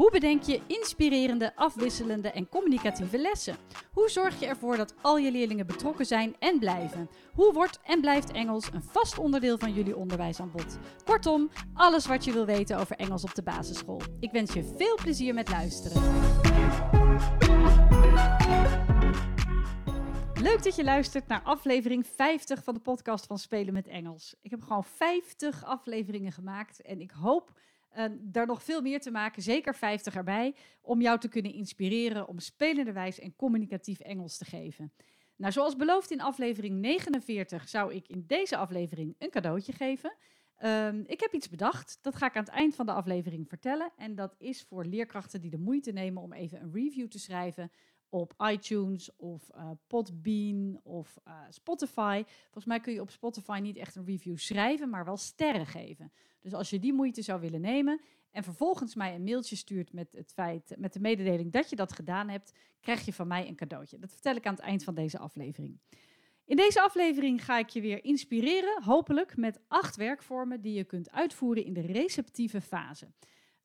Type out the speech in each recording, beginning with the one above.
Hoe bedenk je inspirerende, afwisselende en communicatieve lessen? Hoe zorg je ervoor dat al je leerlingen betrokken zijn en blijven? Hoe wordt en blijft Engels een vast onderdeel van jullie onderwijsaanbod? Kortom, alles wat je wil weten over Engels op de basisschool. Ik wens je veel plezier met luisteren. Leuk dat je luistert naar aflevering 50 van de podcast van Spelen met Engels. Ik heb gewoon 50 afleveringen gemaakt en ik hoop uh, daar nog veel meer te maken, zeker 50 erbij, om jou te kunnen inspireren om spelenderwijs en communicatief Engels te geven. Nou, zoals beloofd in aflevering 49 zou ik in deze aflevering een cadeautje geven. Um, ik heb iets bedacht, dat ga ik aan het eind van de aflevering vertellen. En dat is voor leerkrachten die de moeite nemen om even een review te schrijven op iTunes of uh, Podbean of uh, Spotify. Volgens mij kun je op Spotify niet echt een review schrijven, maar wel sterren geven. Dus als je die moeite zou willen nemen en vervolgens mij een mailtje stuurt met het feit, met de mededeling dat je dat gedaan hebt, krijg je van mij een cadeautje. Dat vertel ik aan het eind van deze aflevering. In deze aflevering ga ik je weer inspireren, hopelijk met acht werkvormen die je kunt uitvoeren in de receptieve fase.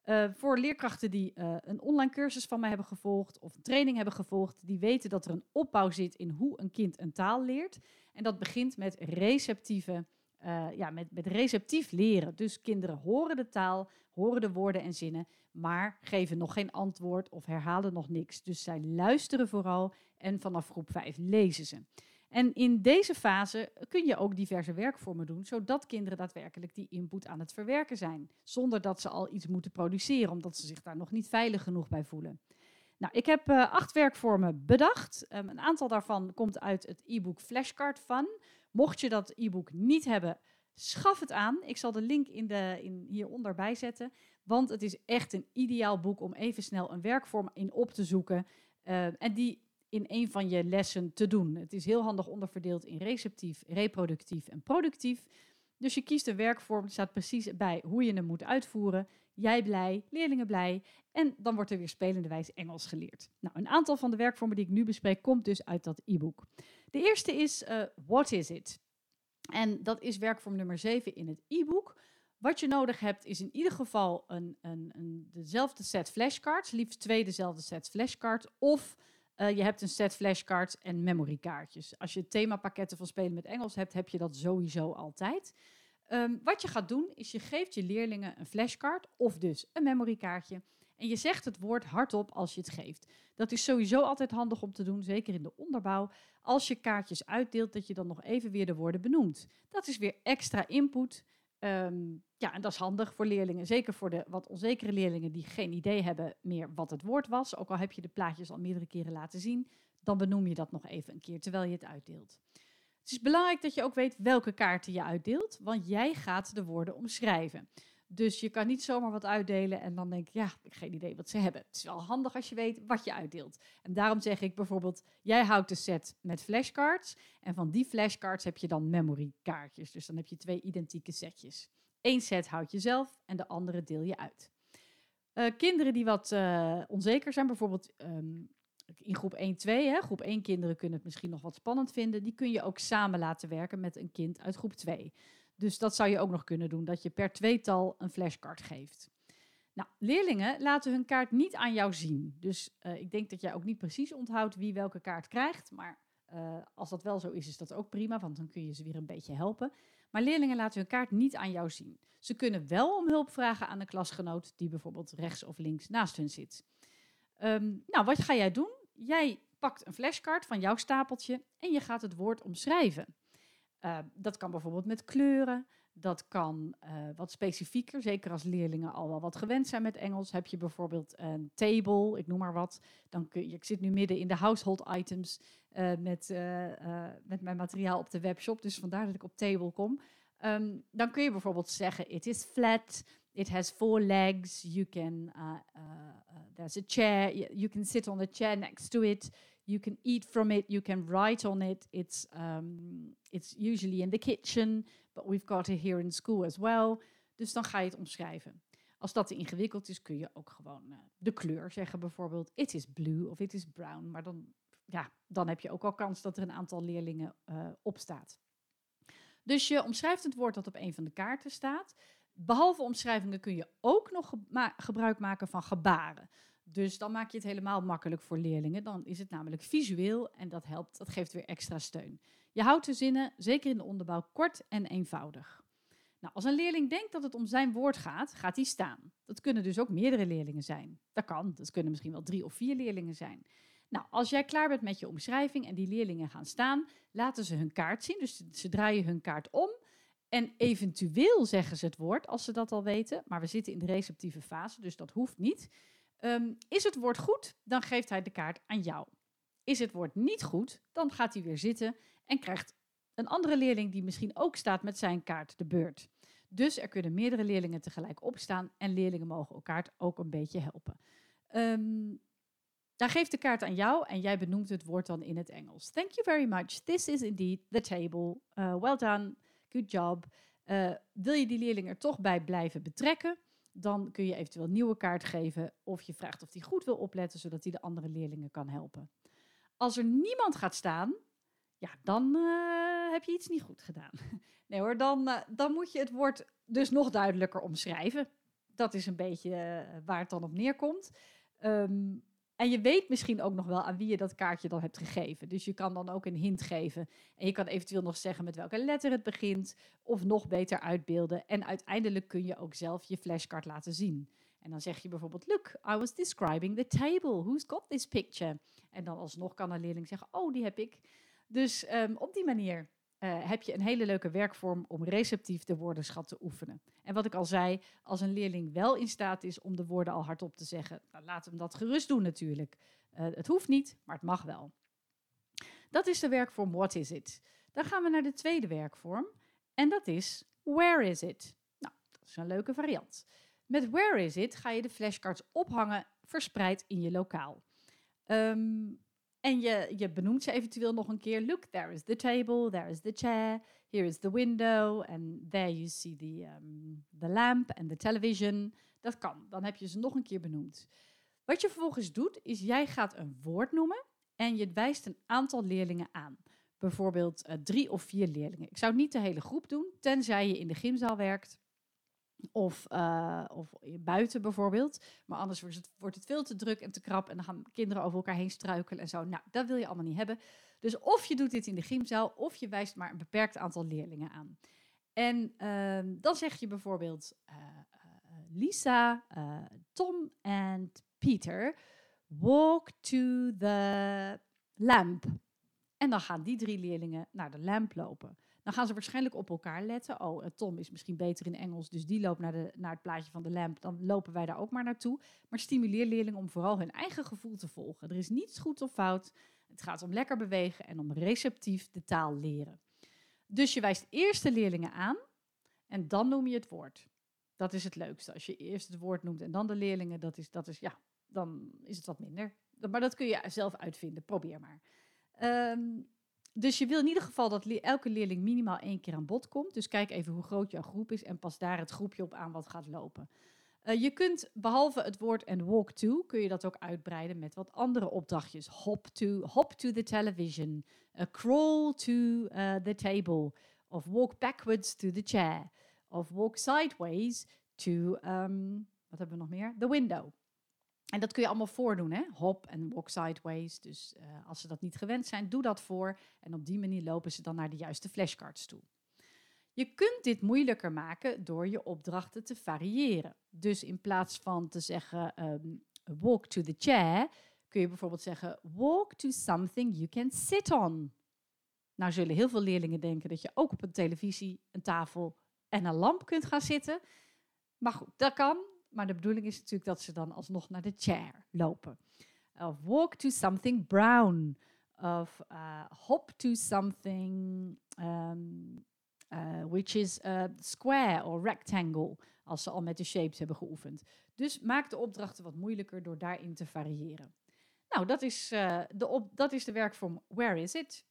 Uh, voor leerkrachten die uh, een online cursus van mij hebben gevolgd of een training hebben gevolgd, die weten dat er een opbouw zit in hoe een kind een taal leert. En dat begint met receptieve, uh, ja, met, met receptief leren. Dus kinderen horen de taal, horen de woorden en zinnen, maar geven nog geen antwoord of herhalen nog niks. Dus zij luisteren vooral en vanaf groep 5 lezen ze. En in deze fase kun je ook diverse werkvormen doen, zodat kinderen daadwerkelijk die input aan het verwerken zijn, zonder dat ze al iets moeten produceren, omdat ze zich daar nog niet veilig genoeg bij voelen. Nou, ik heb uh, acht werkvormen bedacht. Um, een aantal daarvan komt uit het e-book Flashcard Fun. Mocht je dat e-book niet hebben, schaf het aan. Ik zal de link in de, in hieronder bijzetten, want het is echt een ideaal boek om even snel een werkvorm in op te zoeken. Uh, en die in een van je lessen te doen. Het is heel handig onderverdeeld in receptief, reproductief en productief. Dus je kiest een werkvorm, er staat precies bij hoe je hem moet uitvoeren. Jij blij, leerlingen blij en dan wordt er weer spelenderwijs Engels geleerd. Nou, een aantal van de werkvormen die ik nu bespreek komt dus uit dat e-book. De eerste is uh, What is it? En dat is werkvorm nummer 7 in het e-book. Wat je nodig hebt is in ieder geval een, een, een, dezelfde set flashcards, liefst twee dezelfde sets flashcards of uh, je hebt een set flashcards en memorykaartjes. Als je themapakketten van spelen met Engels hebt, heb je dat sowieso altijd. Um, wat je gaat doen, is je geeft je leerlingen een flashcard of dus een memorykaartje. En je zegt het woord hardop als je het geeft. Dat is sowieso altijd handig om te doen, zeker in de onderbouw. Als je kaartjes uitdeelt, dat je dan nog even weer de woorden benoemt. Dat is weer extra input. Um, ja, en dat is handig voor leerlingen, zeker voor de wat onzekere leerlingen die geen idee hebben meer wat het woord was. Ook al heb je de plaatjes al meerdere keren laten zien, dan benoem je dat nog even een keer terwijl je het uitdeelt. Het is belangrijk dat je ook weet welke kaarten je uitdeelt, want jij gaat de woorden omschrijven. Dus je kan niet zomaar wat uitdelen en dan denk ik, ja, ik heb geen idee wat ze hebben. Het is wel handig als je weet wat je uitdeelt. En daarom zeg ik bijvoorbeeld, jij houdt de set met flashcards en van die flashcards heb je dan memory kaartjes. Dus dan heb je twee identieke setjes. Eén set houd je zelf en de andere deel je uit. Uh, kinderen die wat uh, onzeker zijn, bijvoorbeeld um, in groep 1, 2, hè, groep 1 kinderen kunnen het misschien nog wat spannend vinden, die kun je ook samen laten werken met een kind uit groep 2. Dus dat zou je ook nog kunnen doen, dat je per tweetal een flashcard geeft. Nou, leerlingen laten hun kaart niet aan jou zien. Dus uh, ik denk dat jij ook niet precies onthoudt wie welke kaart krijgt. Maar uh, als dat wel zo is, is dat ook prima, want dan kun je ze weer een beetje helpen. Maar leerlingen laten hun kaart niet aan jou zien. Ze kunnen wel om hulp vragen aan een klasgenoot die bijvoorbeeld rechts of links naast hun zit. Um, nou, wat ga jij doen? Jij pakt een flashcard van jouw stapeltje en je gaat het woord omschrijven. Uh, dat kan bijvoorbeeld met kleuren. Dat kan uh, wat specifieker, zeker als leerlingen al wel wat gewend zijn met Engels. Heb je bijvoorbeeld een table, ik noem maar wat. Dan kun je, ik zit nu midden in de household items uh, met, met mijn materiaal op de webshop. Dus vandaar dat ik op table kom. Um, dan kun je bijvoorbeeld zeggen: It is flat, it has four legs, you can, there's a chair, you can sit on the chair next to it. You can eat from it, you can write on it. It's, um, it's usually in the kitchen, but we've got it here in school as well. Dus dan ga je het omschrijven. Als dat te ingewikkeld is, kun je ook gewoon uh, de kleur zeggen. Bijvoorbeeld, it is blue of it is brown. Maar dan, ja, dan heb je ook al kans dat er een aantal leerlingen uh, op staat. Dus je omschrijft het woord dat op een van de kaarten staat. Behalve omschrijvingen kun je ook nog gebruik maken van gebaren. Dus dan maak je het helemaal makkelijk voor leerlingen. Dan is het namelijk visueel en dat helpt, dat geeft weer extra steun. Je houdt de zinnen, zeker in de onderbouw, kort en eenvoudig. Nou, als een leerling denkt dat het om zijn woord gaat, gaat hij staan. Dat kunnen dus ook meerdere leerlingen zijn. Dat kan, dat kunnen misschien wel drie of vier leerlingen zijn. Nou, als jij klaar bent met je omschrijving en die leerlingen gaan staan, laten ze hun kaart zien. Dus ze draaien hun kaart om en eventueel zeggen ze het woord als ze dat al weten. Maar we zitten in de receptieve fase, dus dat hoeft niet. Ehm, is het woord goed, dan geeft hij de kaart aan jou. Is het woord niet goed, dan gaat hij weer zitten en krijgt een andere leerling die misschien ook staat met zijn kaart de beurt. Dus er kunnen meerdere leerlingen tegelijk opstaan en leerlingen mogen elkaar ook een beetje helpen. Um, daar geeft de kaart aan jou en jij benoemt het woord dan in het Engels. Thank you very much. This is indeed the table. Uh, well done. Good job. Uh, wil je die leerling er toch bij blijven betrekken? Dan kun je eventueel een nieuwe kaart geven of je vraagt of hij goed wil opletten, zodat hij de andere leerlingen kan helpen. Als er niemand gaat staan, ja, dan uh, heb je iets niet goed gedaan. Nee hoor, dan, uh, dan moet je het woord dus nog duidelijker omschrijven. Dat is een beetje uh, waar het dan op neerkomt. Um, en je weet misschien ook nog wel aan wie je dat kaartje dan hebt gegeven. Dus je kan dan ook een hint geven. En je kan eventueel nog zeggen met welke letter het begint. Of nog beter uitbeelden. En uiteindelijk kun je ook zelf je flashcard laten zien. En dan zeg je bijvoorbeeld, look, I was describing the table. Who's got this picture? En dan alsnog kan een leerling zeggen, oh, die heb ik. Dus um, op die manier uh, heb je een hele leuke werkvorm om receptief de woordenschat te oefenen. En wat ik al zei, als een leerling wel in staat is om de woorden al hardop te zeggen, dan laat hem dat gerust doen natuurlijk. Uh, het hoeft niet, maar het mag wel. Dat is de werkvorm What is it? Dan gaan we naar de tweede werkvorm en dat is Where is it? Nou, dat is een leuke variant. Met Where is it ga je de flashcards ophangen verspreid in je lokaal. Um, en je, je benoemt ze eventueel nog een keer. Look, there is the table, there is the chair, here is the window, and there you see the, um, the lamp and the television. Dat kan. Dan heb je ze nog een keer benoemd. Wat je vervolgens doet, is jij gaat een woord noemen en je wijst een aantal leerlingen aan. Bijvoorbeeld uh, drie of vier leerlingen. Ik zou niet de hele groep doen, tenzij je in de gymzaal werkt. Of, uh, of buiten bijvoorbeeld. Maar anders wordt het, wordt het veel te druk en te krap. En dan gaan kinderen over elkaar heen struikelen en zo. Nou, dat wil je allemaal niet hebben. Dus of je doet dit in de gymzaal, of je wijst maar een beperkt aantal leerlingen aan. En uh, dan zeg je bijvoorbeeld uh, Lisa, Tom en Peter walk to the lamp. En dan gaan die drie leerlingen naar de lamp lopen. Dan gaan ze waarschijnlijk op elkaar letten. Oh, eh, Tom is misschien beter in Engels, dus die loopt naar, de, naar het plaatje van de lamp. Dan lopen wij daar ook maar naartoe. Maar stimuleer leerlingen om vooral hun eigen gevoel te volgen. Er is niets goed of fout. Het gaat om lekker bewegen en om receptief de taal leren. Dus je wijst eerst de leerlingen aan en dan noem je het woord. Dat is het leukste. Als je eerst het woord noemt en dan de leerlingen, dat is, dat is ja, dan is het wat minder. Maar dat kun je zelf uitvinden. Probeer maar. Um, dus je wil in ieder geval dat elke leerling minimaal één keer aan bod komt. Dus kijk even hoe groot jouw groep is en pas daar het groepje op aan wat gaat lopen. Uh, je kunt behalve het woord en walk to, kun je dat ook uitbreiden met wat andere opdrachtjes. Hop to, hop to the television, uh, crawl to uh, the table, of walk backwards to the chair, of walk sideways to, um, wat hebben we nog meer? The window. En dat kun je allemaal voordoen, hè? Hop en walk sideways. Dus uh, als ze dat niet gewend zijn, doe dat voor. En op die manier lopen ze dan naar de juiste flashcards toe. Je kunt dit moeilijker maken door je opdrachten te variëren. Dus in plaats van te zeggen um, walk to the chair, kun je bijvoorbeeld zeggen walk to something you can sit on. Nou zullen heel veel leerlingen denken dat je ook op een televisie, een tafel en een lamp kunt gaan zitten. Maar goed, dat kan. Maar de bedoeling is natuurlijk dat ze dan alsnog naar de chair lopen. Of walk to something brown. Of uh, hop to something um, uh, which is uh, square or rectangle. Als ze al met de shapes hebben geoefend. Dus maak de opdrachten wat moeilijker door daarin te variëren. Nou, dat is, uh, de, op, dat is de werkvorm Where is it?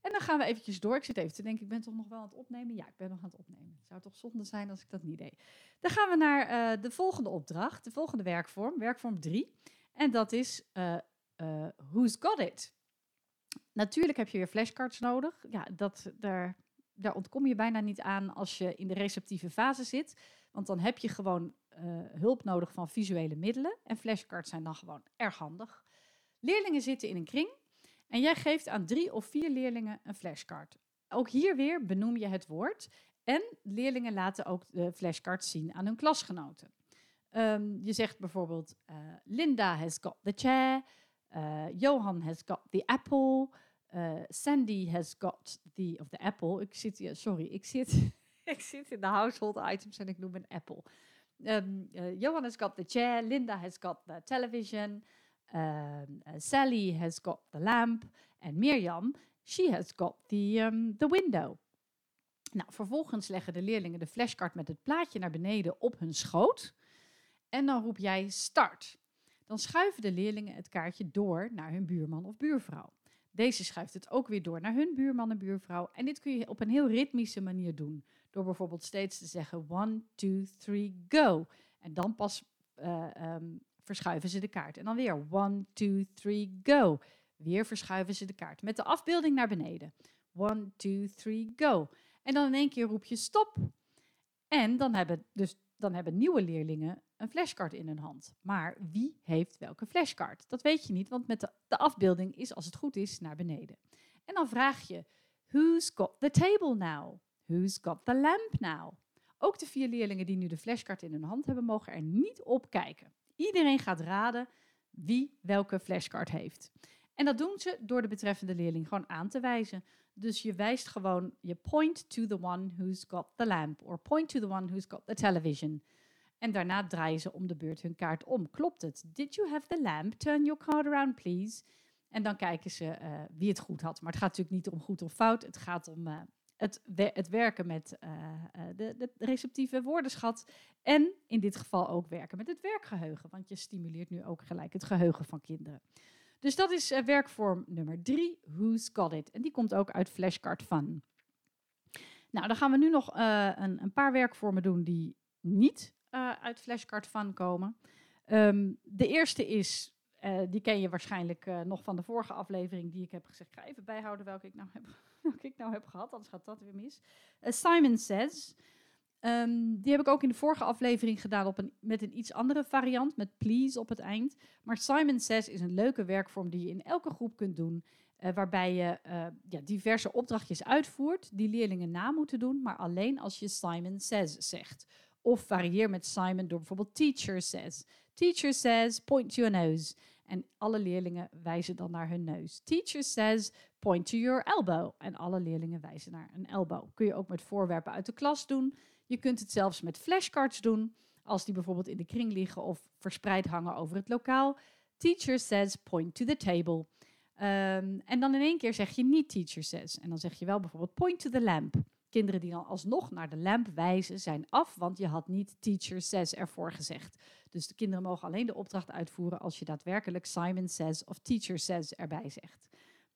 En dan gaan we eventjes door. Ik zit even te denken, ik ben toch nog wel aan het opnemen? Ja, ik ben nog aan het opnemen. Het zou toch zonde zijn als ik dat niet deed. Dan gaan we naar eh, de volgende opdracht, de volgende werkvorm, werkvorm 3. En dat is uh, uh, Who's Got It? Natuurlijk heb je weer flashcards nodig. Ja, dat, daar, daar ontkom je bijna niet aan als je in de receptieve fase zit. Want dan heb je gewoon hulp nodig van visuele middelen. En flashcards zijn dan gewoon erg handig. Leerlingen zitten in een kring en jij geeft aan drie of vier leerlingen een flashcard. Ook hier weer benoem je het woord. En leerlingen laten ook de flashcards zien aan hun klasgenoten. Um, je zegt bijvoorbeeld: uh, Linda has got the chair. Uh, Johan has got the apple. Uh, Sandy has got the of the apple. Ik zit sorry, ik zit, ik zit in de household items en ik noem een apple. Um, Johan has got the chair. Linda has got the television. Um, uh, Sally has got the lamp. En Mirjam, she has got the, um, the window. Nou, vervolgens leggen de leerlingen de flashcard met het plaatje naar beneden op hun schoot. En dan roep jij start. Dan schuiven de leerlingen het kaartje door naar hun buurman of buurvrouw. Deze schuift het ook weer door naar hun buurman en buurvrouw. En dit kun je op een heel ritmische manier doen. Door bijvoorbeeld steeds te zeggen one, two, three, go. En dan pas uh, um, verschuiven ze de kaart. En dan weer one, two, three, go. Weer verschuiven ze de kaart. Met de afbeelding naar beneden. One, two, three, go. En dan in één keer roep je stop. En dan hebben, dus, dan hebben nieuwe leerlingen een flashcard in hun hand. Maar wie heeft welke flashcard? Dat weet je niet, want met de, de afbeelding is, als het goed is, naar beneden. En dan vraag je, who's got the table now? Who's got the lamp now? Ook de vier leerlingen die nu de flashcard in hun hand hebben, mogen er niet op kijken. Iedereen gaat raden wie welke flashcard heeft. En dat doen ze door de betreffende leerling gewoon aan te wijzen. Dus je wijst gewoon, je point to the one who's got the lamp. Or point to the one who's got the television. En daarna draaien ze om de beurt hun kaart om. Klopt het? Did you have the lamp? Turn your card around, please. En dan kijken ze uh, wie het goed had. Maar het gaat natuurlijk niet om goed of fout. Het gaat om uh, het, het werken met uh, de, de, receptieve woordenschat. En in dit geval ook werken met het werkgeheugen. Want je stimuleert nu ook gelijk het geheugen van kinderen. Dus dat is uh, werkvorm nummer drie, Who's Got It? En die komt ook uit Flashcard Fun. Nou, dan gaan we nu nog een, een, paar werkvormen doen die niet uit Flashcard Fun komen. Um, de eerste is, die ken je waarschijnlijk nog van de vorige aflevering die ik heb gezegd. Ik ga even bijhouden welke ik nou heb welke ik nou heb gehad, anders gaat dat weer mis. Uh, Simon Says. Um, die heb ik ook in de vorige aflevering gedaan op een, met een iets andere variant, met please op het eind. Maar Simon Says is een leuke werkvorm die je in elke groep kunt doen. Uh, waarbij je uh, ja, diverse opdrachtjes uitvoert die leerlingen na moeten doen, maar alleen als je Simon Says zegt. Of varieer met Simon door bijvoorbeeld teacher says. Teacher says, point your nose. En alle leerlingen wijzen dan naar hun neus. Teacher says, point to your elbow. En alle leerlingen wijzen naar een elbow. Kun je ook met voorwerpen uit de klas doen. Je kunt het zelfs met flashcards doen, als die bijvoorbeeld in de kring liggen of verspreid hangen over het lokaal. Teacher says, point to the table. Um, en dan in één keer zeg je niet teacher says. En dan zeg je wel bijvoorbeeld point to the lamp. Kinderen die dan alsnog naar de lamp wijzen zijn af, want je had niet teacher says ervoor gezegd. Dus de kinderen mogen alleen de opdracht uitvoeren als je daadwerkelijk Simon says of teacher says erbij zegt.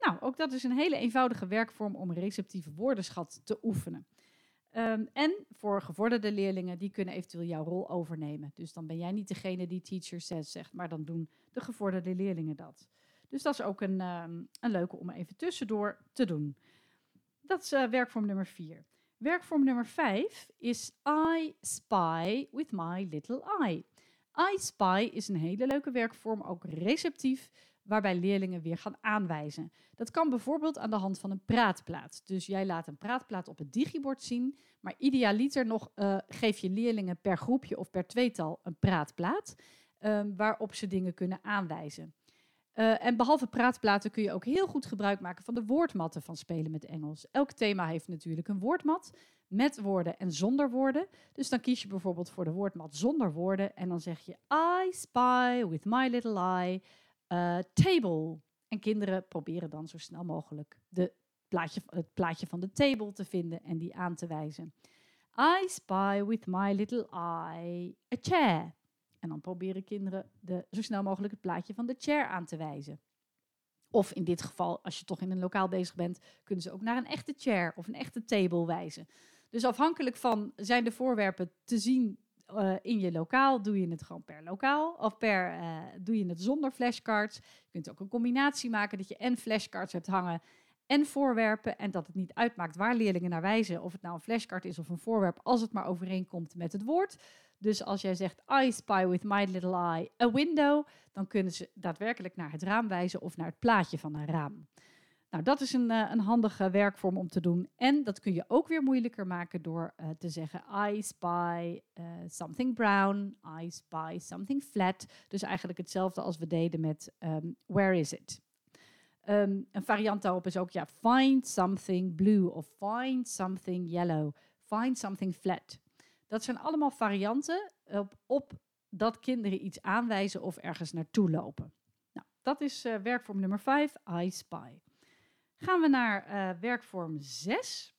Nou, ook dat is een hele eenvoudige werkvorm om receptieve woordenschat te oefenen. Um, en voor gevorderde leerlingen, die kunnen eventueel jouw rol overnemen. Dus dan ben jij niet degene die teacher says zegt, maar dan doen de gevorderde leerlingen dat. Dus dat is ook een, um, een leuke om even tussendoor te doen. Dat is uh, werkvorm nummer vier. Werkvorm nummer vijf is I spy with my little eye. I spy is een hele leuke werkvorm, ook receptief, waarbij leerlingen weer gaan aanwijzen. Dat kan bijvoorbeeld aan de hand van een praatplaat. Dus jij laat een praatplaat op het digibord zien, maar idealiter nog uh, geef je leerlingen per groepje of per tweetal een praatplaat, um, waarop ze dingen kunnen aanwijzen. Uh, en behalve praatplaten kun je ook heel goed gebruik maken van de woordmatten van Spelen met Engels. Elk thema heeft natuurlijk een woordmat met woorden en zonder woorden. Dus dan kies je bijvoorbeeld voor de woordmat zonder woorden en dan zeg je I spy with my little eye uh, table. En kinderen proberen dan zo snel mogelijk de plaatje, het plaatje van de table te vinden en die aan te wijzen. I spy with my little eye a chair. En dan proberen kinderen de, zo snel mogelijk het plaatje van de chair aan te wijzen. Of in dit geval, als je toch in een lokaal bezig bent, kunnen ze ook naar een echte chair of een echte table wijzen. Dus afhankelijk van zijn de voorwerpen te zien uh, in je lokaal, doe je het gewoon per lokaal. Of per uh, doe je het zonder flashcards. Je kunt ook een combinatie maken dat je en flashcards hebt hangen en voorwerpen. En dat het niet uitmaakt waar leerlingen naar wijzen. Of het nou een flashcard is of een voorwerp, als het maar overeenkomt met het woord. Dus als jij zegt, I spy with my little eye a window, dan kunnen ze daadwerkelijk naar het raam wijzen of naar het plaatje van een raam. Nou, dat is een, uh, een handige werkvorm om te doen. En dat kun je ook weer moeilijker maken door uh, te zeggen I spy something brown, I spy something flat. Dus eigenlijk hetzelfde als we deden met um, where is it? Um, een variant daarop is ook ja, find something blue of find something yellow, find something flat. Dat zijn allemaal varianten op, op dat kinderen iets aanwijzen of ergens naartoe lopen. Nou, dat is werkvorm nummer 5, I spy. Gaan we naar uh, werkvorm 6.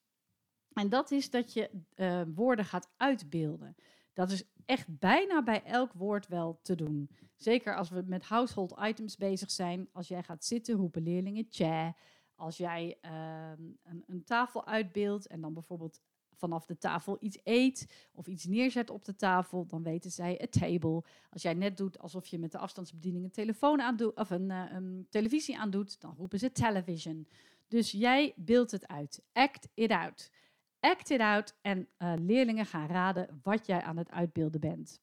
En dat is dat je uh, woorden gaat uitbeelden. Dat is echt bijna bij elk woord wel te doen. Zeker als we met household items bezig zijn. Als jij gaat zitten, roepen leerlingen chair. Als jij uh, een, een, tafel uitbeeldt en dan bijvoorbeeld vanaf de tafel iets eet of iets neerzet op de tafel, dan weten zij a table. Als jij net doet alsof je met de afstandsbediening een telefoon aandoet of een, uh, een televisie aandoet, dan roepen ze television. Dus jij beeldt het uit. Act it out. Act it out en uh, leerlingen gaan raden wat jij aan het uitbeelden bent.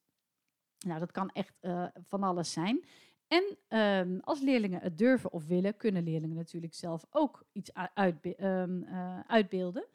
Nou, dat kan echt uh, van alles zijn. En um, als leerlingen het durven of willen, kunnen leerlingen natuurlijk zelf ook iets uh, uitbeelden.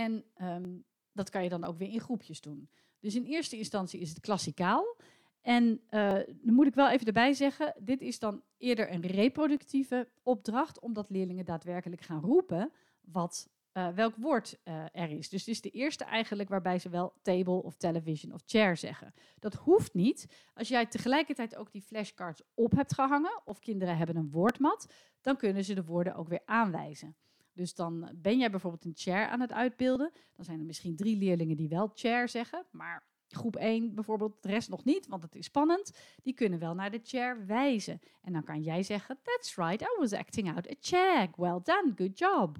En um, dat kan je dan ook weer in groepjes doen. Dus in eerste instantie is het klassikaal. En uh, dan moet ik wel even erbij zeggen, dit is dan eerder een reproductieve opdracht, omdat leerlingen daadwerkelijk gaan roepen wat, uh, welk woord uh, er is. Dus het is de eerste eigenlijk waarbij ze wel table of television of chair zeggen. Dat hoeft niet. Als jij tegelijkertijd ook die flashcards op hebt gehangen, of kinderen hebben een woordmat, dan kunnen ze de woorden ook weer aanwijzen. Dus dan ben jij bijvoorbeeld een chair aan het uitbeelden. Dan zijn er misschien drie leerlingen die wel chair zeggen, maar groep 1 bijvoorbeeld, de rest nog niet, want het is spannend. Die kunnen wel naar de chair wijzen. En dan kan jij zeggen, that's right, I was acting out a chair. Well done, good job.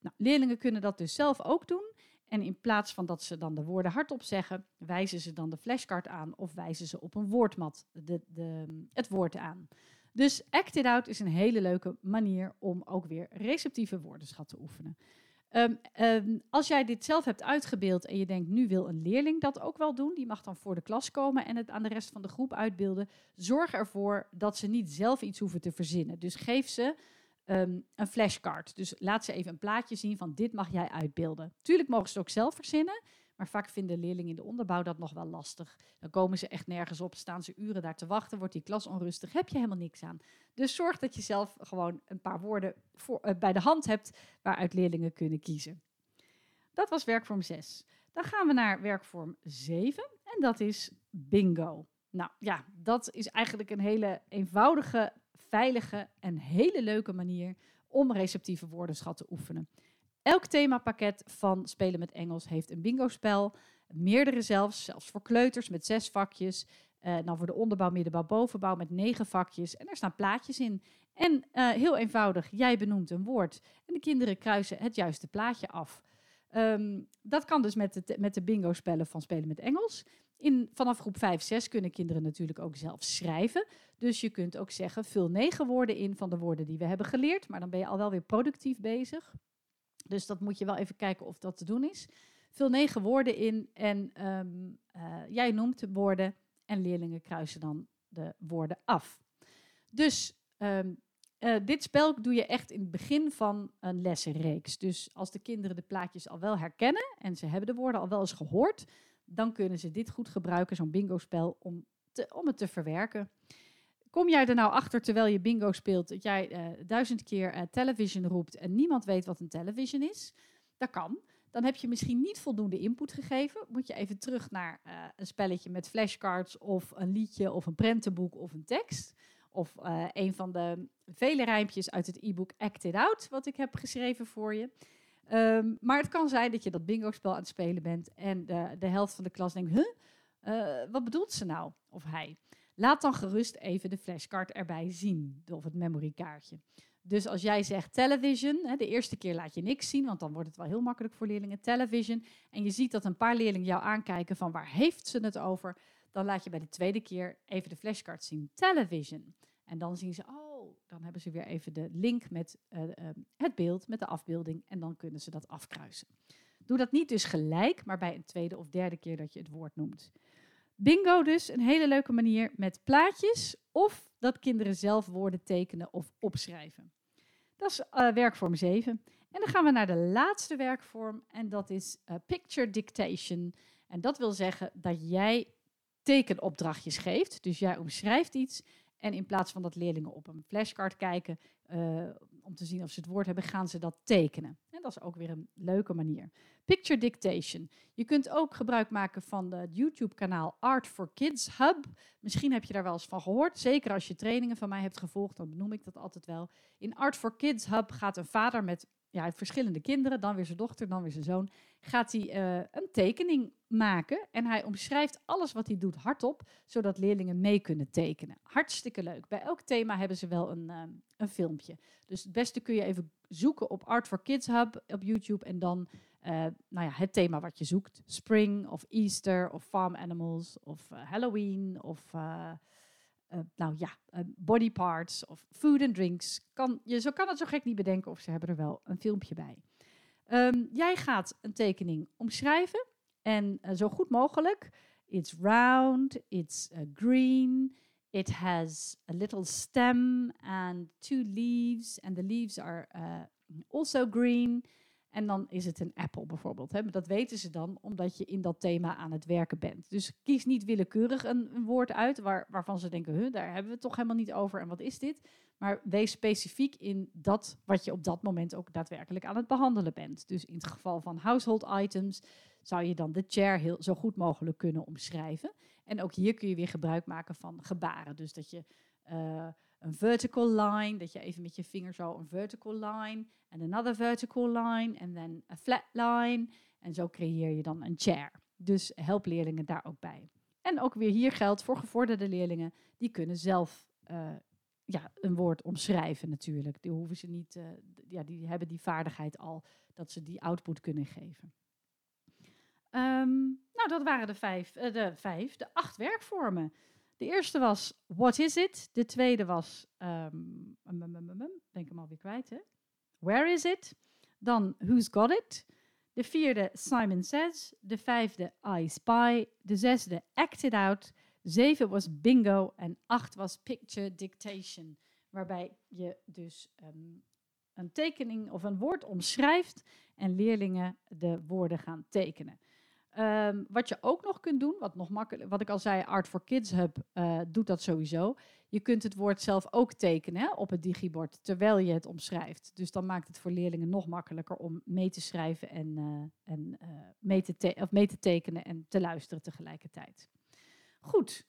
Nou, leerlingen kunnen dat dus zelf ook doen. En in plaats van dat ze dan de woorden hardop zeggen, wijzen ze dan de flashcard aan of wijzen ze op een woordmat de, de, het woord aan. Dus Act It Out is een hele leuke manier om ook weer receptieve woordenschat te oefenen. Um, um, als jij dit zelf hebt uitgebeeld en je denkt, nu wil een leerling dat ook wel doen, die mag dan voor de klas komen en het aan de rest van de groep uitbeelden. Zorg ervoor dat ze niet zelf iets hoeven te verzinnen. Dus geef ze um, een flashcard. Dus laat ze even een plaatje zien van dit mag jij uitbeelden. Tuurlijk mogen ze het ook zelf verzinnen, maar vaak vinden leerlingen in de onderbouw dat nog wel lastig. Dan komen ze echt nergens op, staan ze uren daar te wachten, wordt die klas onrustig, heb je helemaal niks aan. Dus zorg dat je zelf gewoon een paar woorden voor, uh, bij de hand hebt waaruit leerlingen kunnen kiezen. Dat was werkvorm 6. Dan gaan we naar werkvorm 7 en dat is bingo. Nou ja, dat is eigenlijk een hele eenvoudige, veilige en hele leuke manier om receptieve woordenschat te oefenen. Elk themapakket van Spelen met Engels heeft een bingo-spel. Meerdere zelfs, zelfs voor kleuters met zes vakjes. Uh, dan voor de onderbouw, middenbouw, bovenbouw met negen vakjes. En er staan plaatjes in. En uh, heel eenvoudig, jij benoemt een woord. En de kinderen kruisen het juiste plaatje af. Um, dat kan dus met de, met de bingo-spellen van Spelen met Engels. In, vanaf groep 5, 6 kunnen kinderen natuurlijk ook zelf schrijven. Dus je kunt ook zeggen, vul negen woorden in van de woorden die we hebben geleerd. Maar dan ben je al wel weer productief bezig. Dus dat moet je wel even kijken of dat te doen is. Vul negen woorden in en um, uh, jij noemt de woorden en leerlingen kruisen dan de woorden af. Dus um, uh, dit spel doe je echt in het begin van een lessenreeks. Dus als de kinderen de plaatjes al wel herkennen en ze hebben de woorden al wel eens gehoord, dan kunnen ze dit goed gebruiken, zo'n bingo-spel, om, om het te verwerken. Kom jij er nou achter terwijl je bingo speelt, dat jij uh, duizend keer uh, television roept en niemand weet wat een television is? Dat kan. Dan heb je misschien niet voldoende input gegeven. Moet je even terug naar uh, een spelletje met flashcards of een liedje of een prentenboek of een tekst. Of een van de vele rijmpjes uit het e-book Act It Out, wat ik heb geschreven voor je. Um, maar het kan zijn dat je dat bingo-spel aan het spelen bent en de, de helft van de klas denkt, huh? wat bedoelt ze nou? Of hij. Laat dan gerust even de flashcard erbij zien, of het memorykaartje. Dus als jij zegt television, de eerste keer laat je niks zien, want dan wordt het wel heel makkelijk voor leerlingen. Television. En je ziet dat een paar leerlingen jou aankijken van waar heeft ze het over. Dan laat je bij de tweede keer even de flashcard zien. Television. En dan zien ze, oh, dan hebben ze weer even de link met uh, uh, het beeld, met de afbeelding. En dan kunnen ze dat afkruisen. Doe dat niet dus gelijk, maar bij een tweede of derde keer dat je het woord noemt. Bingo dus, een hele leuke manier met plaatjes of dat kinderen zelf woorden tekenen of opschrijven. Dat is uh, werkvorm 7. En dan gaan we naar de laatste werkvorm en dat is uh, picture dictation. En dat wil zeggen dat jij tekenopdrachtjes geeft. Dus jij omschrijft iets en in plaats van dat leerlingen op een flashcard kijken uh, om te zien of ze het woord hebben, gaan ze dat tekenen. Dat is ook weer een leuke manier. Picture dictation. Je kunt ook gebruik maken van het YouTube-kanaal Art for Kids Hub. Misschien heb je daar wel eens van gehoord. Zeker als je trainingen van mij hebt gevolgd, dan benoem ik dat altijd wel. In Art for Kids Hub gaat een vader met ja, verschillende kinderen, dan weer zijn dochter, dan weer zijn zoon, gaat hij uh, een tekening maken. En hij omschrijft alles wat hij doet hardop, zodat leerlingen mee kunnen tekenen. Hartstikke leuk. Bij elk thema hebben ze wel een, uh, een filmpje. Dus het beste kun je even zoeken op Art for Kids Hub op YouTube en dan uh, nou ja, het thema wat je zoekt. Spring of Easter of Farm Animals of Halloween of uh, nou ja, uh, body parts of food and drinks. Kan, je zo kan het zo gek niet bedenken of ze hebben er wel een filmpje bij. Um, jij gaat een tekening omschrijven en uh, zo goed mogelijk. It's round, it's green, it has a little stem and two leaves and the leaves are also green. En dan is het een apple bijvoorbeeld. Hè? Maar dat weten ze dan omdat je in dat thema aan het werken bent. Dus kies niet willekeurig een, woord uit waar, waarvan ze denken, daar hebben we het toch helemaal niet over en wat is dit? Maar wees specifiek in dat wat je op dat moment ook daadwerkelijk aan het behandelen bent. Dus in het geval van household items zou je dan de chair heel, zo goed mogelijk kunnen omschrijven. En ook hier kun je weer gebruik maken van gebaren. Dus dat je... Uh, een vertical line, dat je even met je vinger zo een vertical line en another vertical line en dan een flat line. En zo creëer je dan een chair. Dus help leerlingen daar ook bij. En ook weer hier geldt voor gevorderde leerlingen, die kunnen zelf uh, ja, een woord omschrijven natuurlijk. Die hoeven ze niet, uh, ja, die hebben die vaardigheid al dat ze die output kunnen geven. Um, nou, dat waren de vijf, uh, de vijf, de acht werkvormen. De eerste was What is it? De tweede was, um, ben ik hem alweer kwijt, hè? Where is it? Dan Who's got it? De vierde Simon Says. De vijfde I Spy. De zesde Act It Out. Zeven was Bingo. En acht was Picture Dictation. Waarbij je dus um, een tekening of een woord omschrijft en leerlingen de woorden gaan tekenen. Um, wat je ook nog kunt doen, wat, nog makkelijk, wat ik al zei, Art for Kids Hub uh, doet dat sowieso. Je kunt het woord zelf ook tekenen hè, op het digibord terwijl je het omschrijft. Dus dan maakt het voor leerlingen nog makkelijker om mee te schrijven en, uh, en uh, mee, te of mee te tekenen en te luisteren tegelijkertijd. Goed,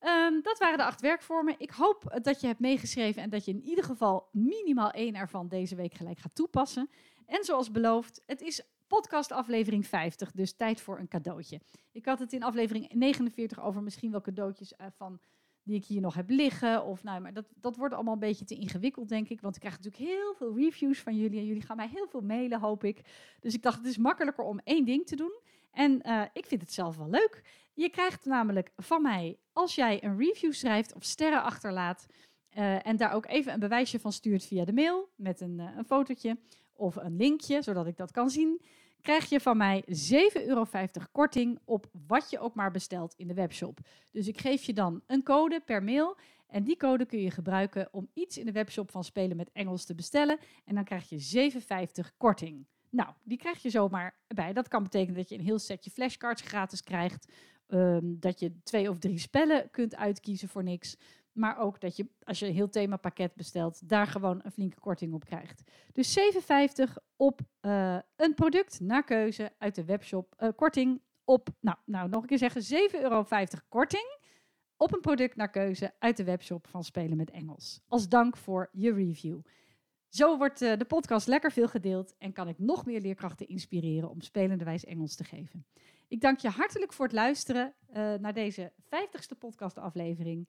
um, dat waren de acht werkvormen. Ik hoop dat je hebt meegeschreven en dat je in ieder geval minimaal één ervan deze week gelijk gaat toepassen. En zoals beloofd, het is podcast aflevering 50, dus tijd voor een cadeautje. Ik had het in aflevering 49 over misschien wel cadeautjes uh, van die ik hier nog heb liggen. Of nou, maar dat, dat wordt allemaal een beetje te ingewikkeld, denk ik. Want ik krijg natuurlijk heel veel reviews van jullie. En jullie gaan mij heel veel mailen, hoop ik. Dus ik dacht, het is makkelijker om één ding te doen. En uh, ik vind het zelf wel leuk. Je krijgt namelijk van mij, als jij een review schrijft of sterren achterlaat. Uh, en daar ook even een bewijsje van stuurt via de mail met een, een fotootje of een linkje, zodat ik dat kan zien krijg je van mij 7,50 euro korting op wat je ook maar bestelt in de webshop. Dus ik geef je dan een code per mail. En die code kun je gebruiken om iets in de webshop van Spelen met Engels te bestellen. En dan krijg je 7,50 korting. Nou, die krijg je zomaar bij. Dat kan betekenen dat je een heel setje flashcards gratis krijgt. Um, dat je twee of drie spellen kunt uitkiezen voor niks. Maar ook dat je, als je een heel themapakket bestelt, daar gewoon een flinke korting op krijgt. Dus 7,50 op uh, een product naar keuze uit de webshop. Uh, korting op, nou, nou nog een keer zeggen, 7,50 euro korting op een product naar keuze uit de webshop van Spelen met Engels. Als dank voor je review. Zo wordt uh, de podcast lekker veel gedeeld en kan ik nog meer leerkrachten inspireren om spelenderwijs Engels te geven. Ik dank je hartelijk voor het luisteren naar deze 50ste podcastaflevering.